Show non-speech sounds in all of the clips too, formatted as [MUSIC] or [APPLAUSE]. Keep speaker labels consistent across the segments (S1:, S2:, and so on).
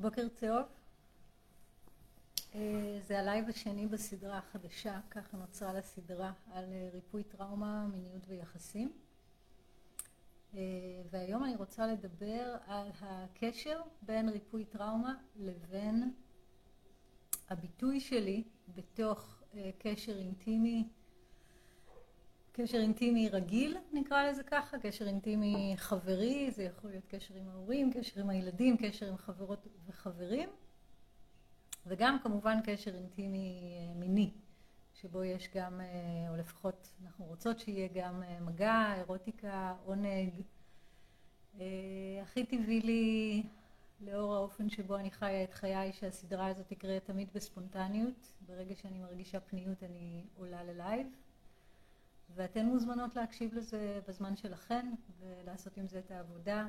S1: בוקר טוב. אה, זה הלייב השני בסדרה החדשה, ככה נוצרה לה סדרה על אה, ריפוי טראומה, מיניות ויחסים. אה, והיום אני רוצה לדבר על הקשר בין ריפוי טראומה לבין הביטוי שלי בתוך קשר אינטימי קשר אינטימי רגיל, נקרא לזה ככה, קשר אינטימי חברי, זה יכול להיות קשר עם ההורים, קשר עם הילדים, קשר עם חברות וחברים, וגם כמובן קשר אינטימי אה, מיני, שבו יש גם, אה, או לפחות אנחנו רוצות שיהיה גם אה, מגע, אירוטיקה, עונג. הכי טבעי לי, לאור האופן שבו אני חיה את חיי, שהסדרה הזאת תקרה תמיד בספונטניות. ברגע שאני מרגישה פניות אני עולה ללייב. ואתן מוזמנות להקשיב לזה בזמן שלכן ולעשות עם זה את העבודה.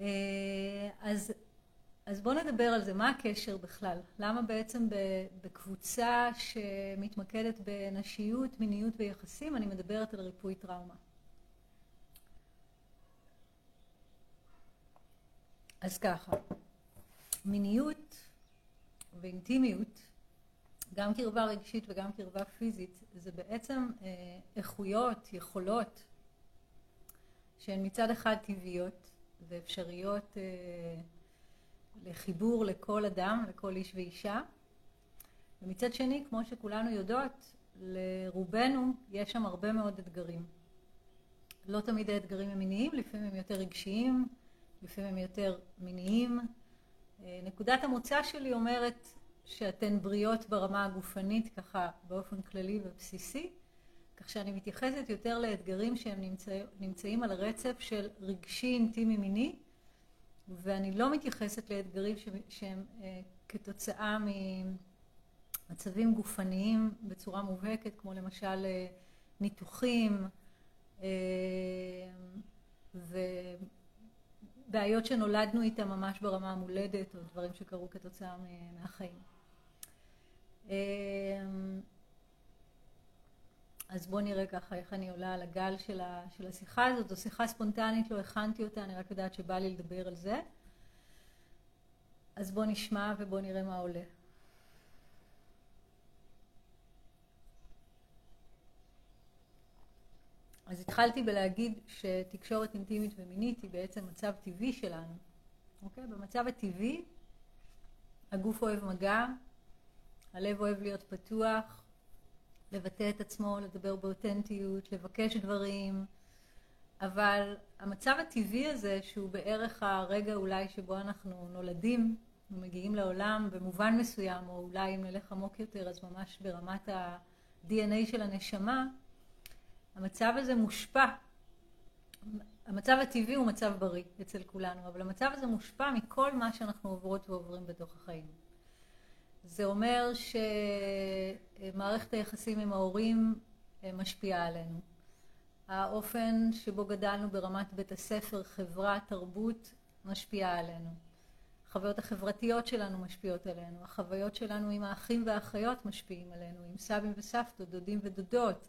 S1: אה, אז, אז בואו נדבר על זה, מה הקשר בכלל? למה בעצם בקבוצה שמתמקדת בנשיות, מיניות ויחסים אני מדברת על ריפוי טראומה? אז ככה, מיניות ואינטימיות גם קרבה רגשית וגם קרבה פיזית, זה בעצם אה, איכויות, יכולות, שהן מצד אחד טבעיות ואפשריות אה, לחיבור לכל אדם, לכל איש ואישה, ומצד שני, כמו שכולנו יודעות, לרובנו יש שם הרבה מאוד אתגרים. לא תמיד האתגרים הם מיניים, לפעמים הם יותר רגשיים, לפעמים הם יותר מיניים. אה, נקודת המוצא שלי אומרת שאתן בריאות ברמה הגופנית ככה באופן כללי ובסיסי, כך שאני מתייחסת יותר לאתגרים שהם נמצא, נמצאים על הרצף של רגשי אינטימי מיני, ואני לא מתייחסת לאתגרים ש, שהם אה, כתוצאה ממצבים גופניים בצורה מובהקת, כמו למשל אה, ניתוחים אה, ובעיות שנולדנו איתם ממש ברמה המולדת, או דברים שקרו כתוצאה מהחיים. אמ, אז בואו נראה ככה איך אני עולה על הגל של, ה, של השיחה הזאת. זו שיחה ספונטנית, לא הכנתי אותה, אני רק יודעת שבא לי לדבר על זה. אז בואו נשמע ובואו נראה מה עולה. אז התחלתי בלהגיד שתקשורת אינטימית ומינית היא בעצם מצב טבעי שלנו. אוקיי? במצב הטבעי הגוף אוהב מגע, הלב אוהב להיות פתוח, לבטא את עצמו, לדבר באותנטיות, לבקש דברים, אבל המצב הטבעי הזה, שהוא בערך הרגע אולי שבו אנחנו נולדים ומגיעים לעולם במובן מסוים, או אולי אם נלך עמוק יותר, אז ממש ברמת ה-DNA של הנשמה, המצב הזה מושפע. המצב הטבעי הוא מצב בריא אצל כולנו, אבל המצב הזה מושפע מכל מה שאנחנו עוברות ועוברים בתוך החיים. זה אומר שמערכת היחסים עם ההורים אה, משפיעה עלינו. האופן שבו גדלנו ברמת בית הספר, חברה, תרבות, משפיעה עלינו. החוויות החברתיות שלנו משפיעות עלינו, החוויות שלנו עם האחים והאחיות משפיעים עלינו, עם סבים וסבתות, דודים ודודות,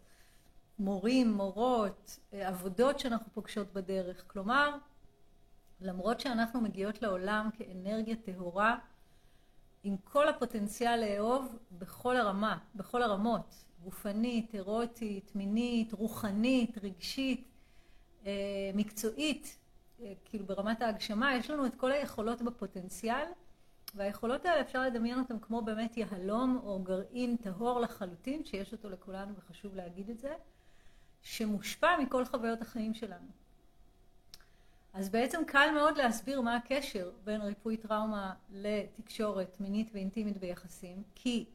S1: מורים, מורות, אה, עבודות שאנחנו פוגשות בדרך. כלומר, למרות שאנחנו מגיעות לעולם כאנרגיה טהורה, עם כל הפוטנציאל לאהוב בכל הרמה, בכל הרמות, גופנית, אירוטית, מינית, רוחנית, רגשית, אה, מקצועית, אה, כאילו ברמת ההגשמה, יש לנו את כל היכולות בפוטנציאל, והיכולות האלה אפשר לדמיין אותן כמו באמת יהלום או גרעין טהור לחלוטין, שיש אותו לכולנו וחשוב להגיד את זה, שמושפע מכל חוויות החיים שלנו. אז בעצם קל מאוד להסביר מה הקשר בין ריפוי טראומה לתקשורת מינית ואינטימית ביחסים, כי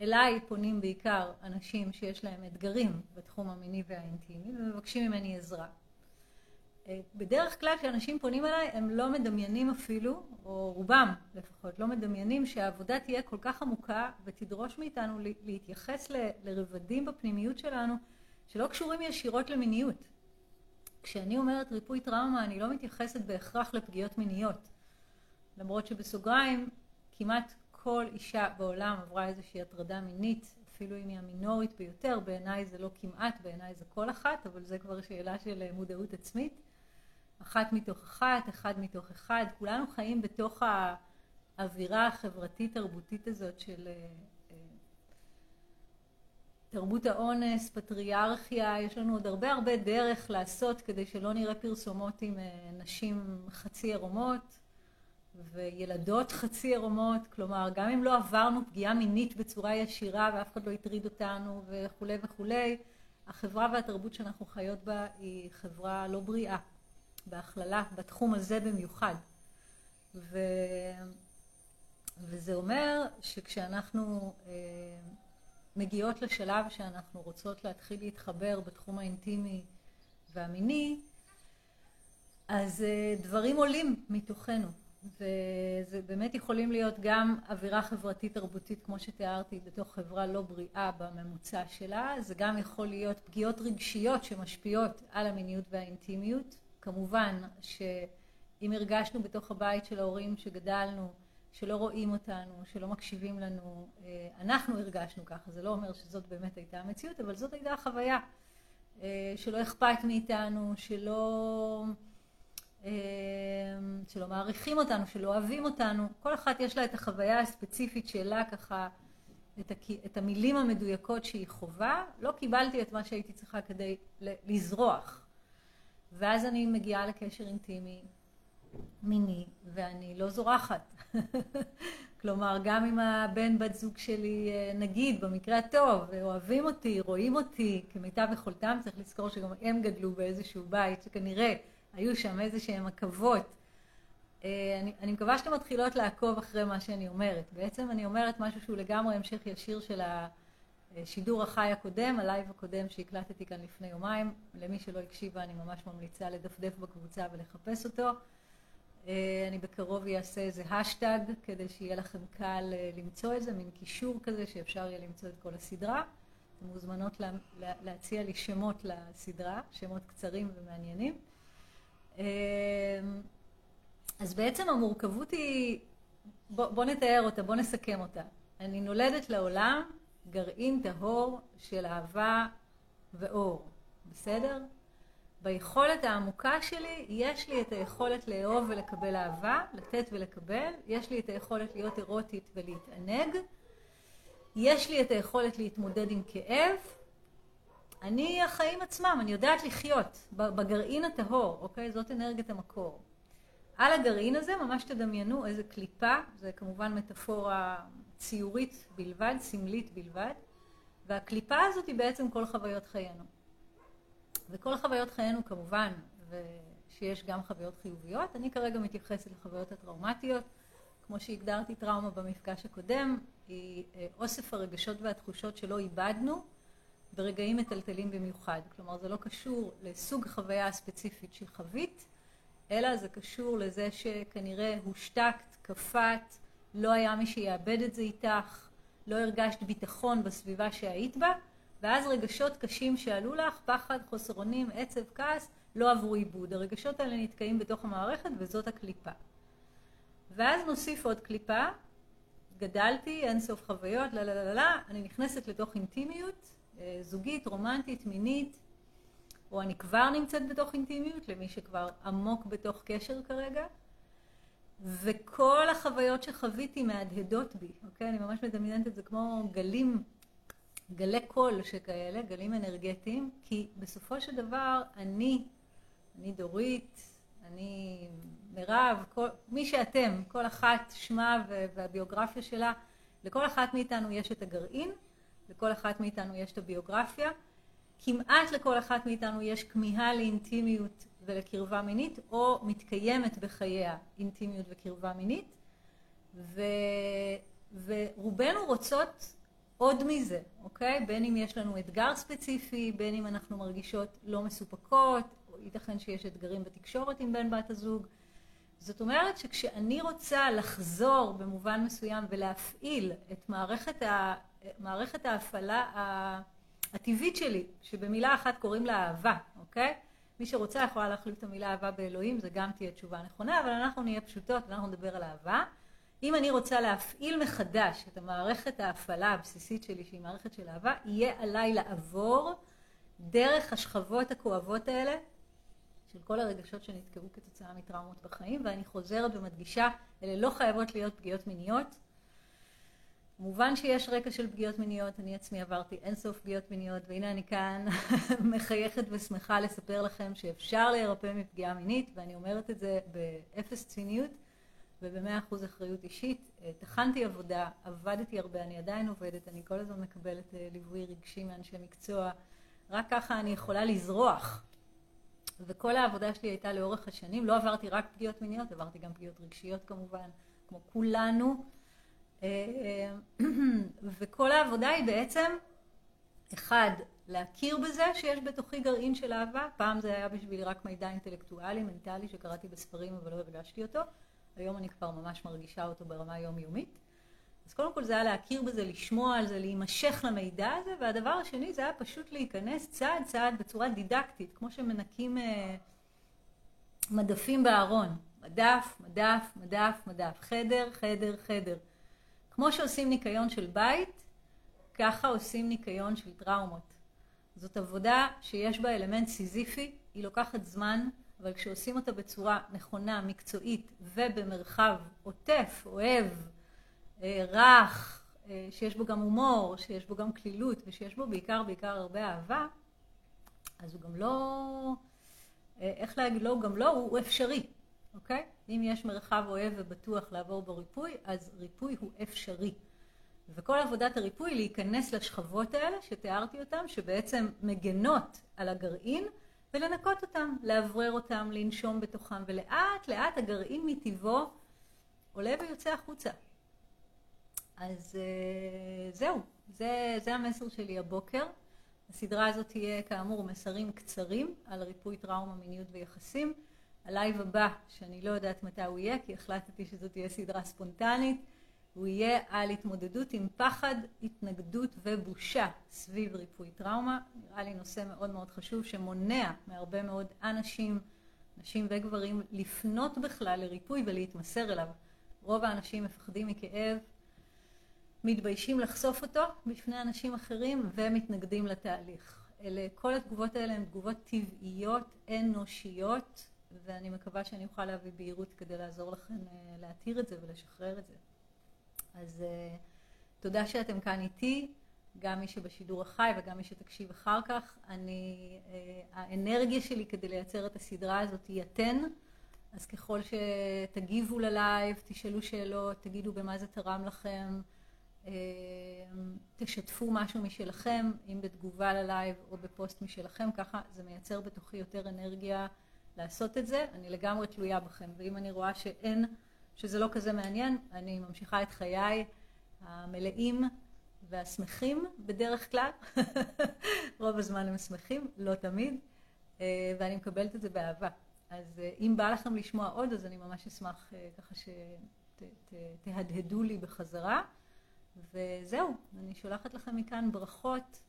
S1: אליי פונים בעיקר אנשים שיש להם אתגרים בתחום המיני והאינטימי ומבקשים ממני עזרה. אה, בדרך כלל כשאנשים פונים אליי הם לא מדמיינים אפילו, או רובם לפחות, לא מדמיינים שהעבודה תהיה כל כך עמוקה ותדרוש מאיתנו להתייחס לרבדים בפנימיות שלנו שלא קשורים ישירות למיניות. כשאני אומרת ריפוי טראומה, אני לא מתייחסת בהכרח לפגיעות מיניות. למרות שבסוגריים, כמעט כל אישה בעולם עברה איזושהי הטרדה מינית, אפילו אם היא המינורית ביותר, בעיניי זה לא כמעט, בעיניי זה כל אחת, אבל זה כבר שאלה של מודעות עצמית. אחת מתוך אחת, אחד מתוך אחד, כולנו חיים בתוך האווירה החברתית-תרבותית הזאת של אה, אה, תרבות האונס, פטריארכיה, יש לנו עוד הרבה הרבה דרך לעשות כדי שלא נראה פרסומות עם אה, נשים חצי עירומות וילדות חצי עירומות, כלומר גם אם לא עברנו פגיעה מינית בצורה ישירה ואף אחד לא הטריד אותנו וכולי וכולי, החברה והתרבות שאנחנו חיות בה היא חברה לא בריאה, בהכללה, בתחום הזה במיוחד. ו... וזה אומר שכשאנחנו אה, מגיעות לשלב שאנחנו רוצות להתחיל להתחבר בתחום האינטימי והמיני, אז אה, דברים עולים מתוכנו. וזה באמת יכולים להיות גם אווירה חברתית תרבותית כמו שתיארתי בתוך חברה לא בריאה בממוצע שלה, זה גם יכול להיות פגיעות רגשיות שמשפיעות על המיניות והאינטימיות. כמובן שאם הרגשנו בתוך הבית של ההורים שגדלנו שלא רואים אותנו, שלא מקשיבים לנו, אה, אנחנו הרגשנו ככה, זה לא אומר שזאת באמת הייתה המציאות, אבל זאת הייתה החוויה, אה, שלא אכפת מאיתנו, שלא... אמ, שלא מעריכים אותנו, שלא אוהבים אותנו, כל אחת יש לה את החוויה הספציפית שלה ככה. את המילים המדויקות שהיא חווה, לא קיבלתי את מה שהייתי צריכה כדי לזרוח. ואז אני מגיעה לקשר אינטימי מיני, ואני לא זורחת. [LAUGHS] כלומר, גם אם הבן בת זוג שלי, אה, נגיד, במקרה הטוב, אוהבים אותי, רואים אותי כמיטב יכולתם, צריך לזכור שגם הם גדלו באיזשהו בית, שכנראה היו שם איזה שהם עכבות. אה, אני, אני מקווה שאתן מתחילות לעקוב אחרי מה שאני אומרת. בעצם אני אומרת משהו שהוא לגמרי המשך ישיר של השידור החי הקודם, הלייב הקודם שהקלטתי כאן לפני יומיים. למי שלא הקשיבה, אני ממש ממליצה לדפדף בקבוצה ולחפש אותו. אה, אני בקרוב אעשה איזה השטג כדי שיהיה לכם קל אה, למצוא את זה, מין קישור כזה שאפשר יהיה למצוא את כל הסדרה. אתן מוזמנות לה, להציע לי שמות לסדרה, שמות קצרים ומעניינים. אמ, אז בעצם המורכבות היא, בוא, בוא נתאר אותה, בוא נסכם אותה. אני נולדת לעולם גרעין טהור של אהבה ואור, בסדר? ביכולת העמוקה שלי, יש לי את היכולת לאהוב ולקבל אהבה, לתת ולקבל, יש לי את היכולת להיות אירוטית ולהתענג, יש לי את היכולת להתמודד עם כאב, אני החיים עצמם, אני יודעת לחיות בגרעין הטהור, אוקיי? זאת אנרגיית המקור. על הגרעין הזה ממש תדמיינו איזה קליפה, זה כמובן מטאפורה ציורית בלבד, סמלית בלבד, והקליפה הזאת היא בעצם כל חוויות חיינו. וכל חוויות חיינו כמובן, שיש גם חוויות חיוביות, אני כרגע מתייחסת לחוויות הטראומטיות, כמו שהגדרתי טראומה במפגש הקודם, היא אה, אוסף הרגשות והתחושות שלא איבדנו, ברגעים מטלטלים במיוחד. כלומר, זה לא קשור לסוג החוויה הספציפית שחווית, אלא זה קשור לזה שכנראה הושתקת, קפאת, לא היה מי שיאבד את זה איתך, לא הרגשת ביטחון בסביבה שהיית בה, ואז רגשות קשים שעלו לך, פחד, חוסר אונים, עצב, כעס, לא עברו עיבוד. הרגשות האלה נתקעים בתוך המערכת וזאת הקליפה. ואז נוסיף עוד קליפה, גדלתי, אין סוף חוויות, לא, לא, לא, לא, אני נכנסת לתוך אינטימיות, אה, זוגית, רומנטית, מינית, או אני כבר נמצאת בתוך אינטימיות, למי שכבר עמוק בתוך קשר כרגע, וכל החוויות שחוויתי מהדהדות בי, אוקיי? אני ממש מדמיינת את זה כמו גלים, גלי קול שכאלה, גלים אנרגטיים, כי בסופו של דבר אני, אני דורית, אני מירב, כל, מי שאתם, כל אחת שמה והביוגרפיה שלה, לכל אחת מאיתנו יש את הגרעין, לכל אחת מאיתנו יש את הביוגרפיה. כמעט לכל אחת מאיתנו יש כמיהה לאינטימיות ולקרבה מינית, או מתקיימת בחייה אינטימיות וקרבה מינית, ו... ורובנו רוצות עוד מזה, אוקיי? בין אם יש לנו אתגר ספציפי, בין אם אנחנו מרגישות לא מסופקות, או ייתכן שיש אתגרים בתקשורת עם בן בת הזוג. זאת אומרת שכשאני רוצה לחזור במובן מסוים ולהפעיל את מערכת ה... מערכת ההפעלה הטבעית שלי, שבמילה אחת קוראים לה אהבה, אוקיי? מי שרוצה יכולה להחליף את המילה אהבה באלוהים, זה גם תהיה תשובה נכונה, אבל אנחנו נהיה פשוטות ואנחנו נדבר על אהבה. אם אני רוצה להפעיל מחדש את המערכת ההפעלה הבסיסית שלי, שהיא מערכת של אהבה, יהיה עליי לעבור דרך השכבות הכואבות האלה של כל הרגשות שנתקעו כתוצאה מטראומות בחיים, ואני חוזרת ומדגישה, אלה לא חייבות להיות פגיעות מיניות. כמובן שיש רקע של פגיעות מיניות, אני עצמי עברתי אינסוף פגיעות מיניות, והנה אני כאן [LAUGHS] מחייכת ושמחה לספר לכם שאפשר להירפא מפגיעה מינית, ואני אומרת את זה באפס ציניות ובמאה אחוז אחריות אישית. טחנתי עבודה, עבדתי הרבה, אני עדיין עובדת, אני כל הזמן מקבלת אה, ליווי רגשי מאנשי מקצוע, רק ככה אני יכולה לזרוח. וכל העבודה שלי הייתה לאורך השנים, לא עברתי רק פגיעות מיניות, עברתי גם פגיעות רגשיות כמובן, כמו כולנו. אה, אה, [CLEARS THROAT] וכל העבודה היא בעצם, אחד, להכיר בזה שיש בתוכי גרעין של אהבה, פעם זה היה בשבילי רק מידע אינטלקטואלי, מנטלי, שקראתי בספרים אבל לא הרגשתי אותו, היום אני כבר ממש מרגישה אותו ברמה יומיומית. אז קודם כל זה היה להכיר בזה, לשמוע על זה, להימשך למידע הזה, והדבר השני זה היה פשוט להיכנס צעד צעד בצורה דידקטית, כמו שמנקים אה, מדפים בארון, מדף, מדף, מדף, מדף, חדר, חדר, חדר. כמו שעושים ניקיון של בית, ככה עושים ניקיון של טראומות. זאת עבודה שיש בה אלמנט סיזיפי, היא לוקחת זמן, אבל כשעושים אותה בצורה נכונה, מקצועית ובמרחב עוטף, אוהב, אה, רך, אה, שיש בו גם הומור, שיש בו גם כלילות ושיש בו בעיקר בעיקר הרבה אהבה, אז הוא גם לא, אה, איך להגיד לא, גם לא, הוא אפשרי, אוקיי? אם יש מרחב אוהב ובטוח לעבור בו ריפוי, אז ריפוי הוא אפשרי. וכל עבודת הריפוי להיכנס לשכבות האלה שתיארתי אותן, שבעצם מגנות על הגרעין, ולנקות אותם, לאוורר אותם, לנשום בתוכם, ולאט לאט הגרעין מטבעו עולה ויוצא החוצה. אז אה, זהו, זה, זה המסר שלי הבוקר. הסדרה הזאת תהיה כאמור מסרים קצרים על ריפוי טראומה, מיניות ויחסים. הלייב הבא, שאני לא יודעת מתי הוא יהיה, כי החלטתי שזאת תהיה סדרה ספונטנית, הוא יהיה על התמודדות עם פחד, התנגדות ובושה סביב ריפוי טראומה. נראה לי נושא מאוד מאוד חשוב שמונע מהרבה מאוד אנשים, נשים וגברים, לפנות בכלל לריפוי ולהתמסר אליו. רוב האנשים מפחדים מכאב, מתביישים לחשוף אותו בפני אנשים אחרים ומתנגדים לתהליך. אלה, כל התגובות האלה הן תגובות טבעיות, אנושיות, ואני מקווה שאני אוכל להביא בהירות כדי לעזור לכם אה, להתיר את זה ולשחרר את זה. אז אה, תודה שאתם כאן איתי, גם מי שבשידור החי וגם מי שתקשיב אחר כך. אני, אה, האנרגיה שלי כדי לייצר את הסדרה הזאת היא אתן, אז ככל שתגיבו ללייב, תשאלו שאלות, תגידו במה זה תרם לכם, תשתפו משהו משלכם, אם בתגובה ללייב או בפוסט משלכם, ככה זה מייצר בתוכי יותר אנרגיה לעשות את זה, אני לגמרי תלויה בכם, ואם אני רואה שאין, שזה לא כזה מעניין, אני ממשיכה את חיי המלאים והשמחים בדרך כלל, [LAUGHS] רוב הזמן הם שמחים, לא תמיד, אה, ואני מקבלת את זה באהבה. אז אה, אם בא לכם לשמוע עוד, אז אני ממש אשמח אה, ככה שתהדהדו לי בחזרה. וזהו, אני שולחת לכם מכאן ברכות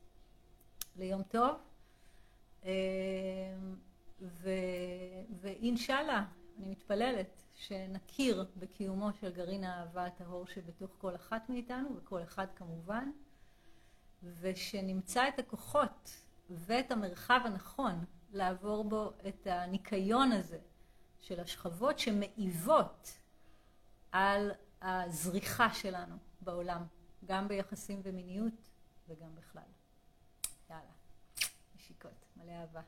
S1: ליום טוב. ואינשאללה, אני מתפללת שנכיר בקיומו של גרעין האהבה הטהור שבתוך כל אחת מאיתנו, וכל אחד כמובן, ושנמצא את הכוחות ואת המרחב הנכון לעבור בו את הניקיון הזה של השכבות שמעיבות על הזריחה שלנו בעולם, גם ביחסים ומיניות וגם בכלל. יאללה, נשיקות, מלא אהבה.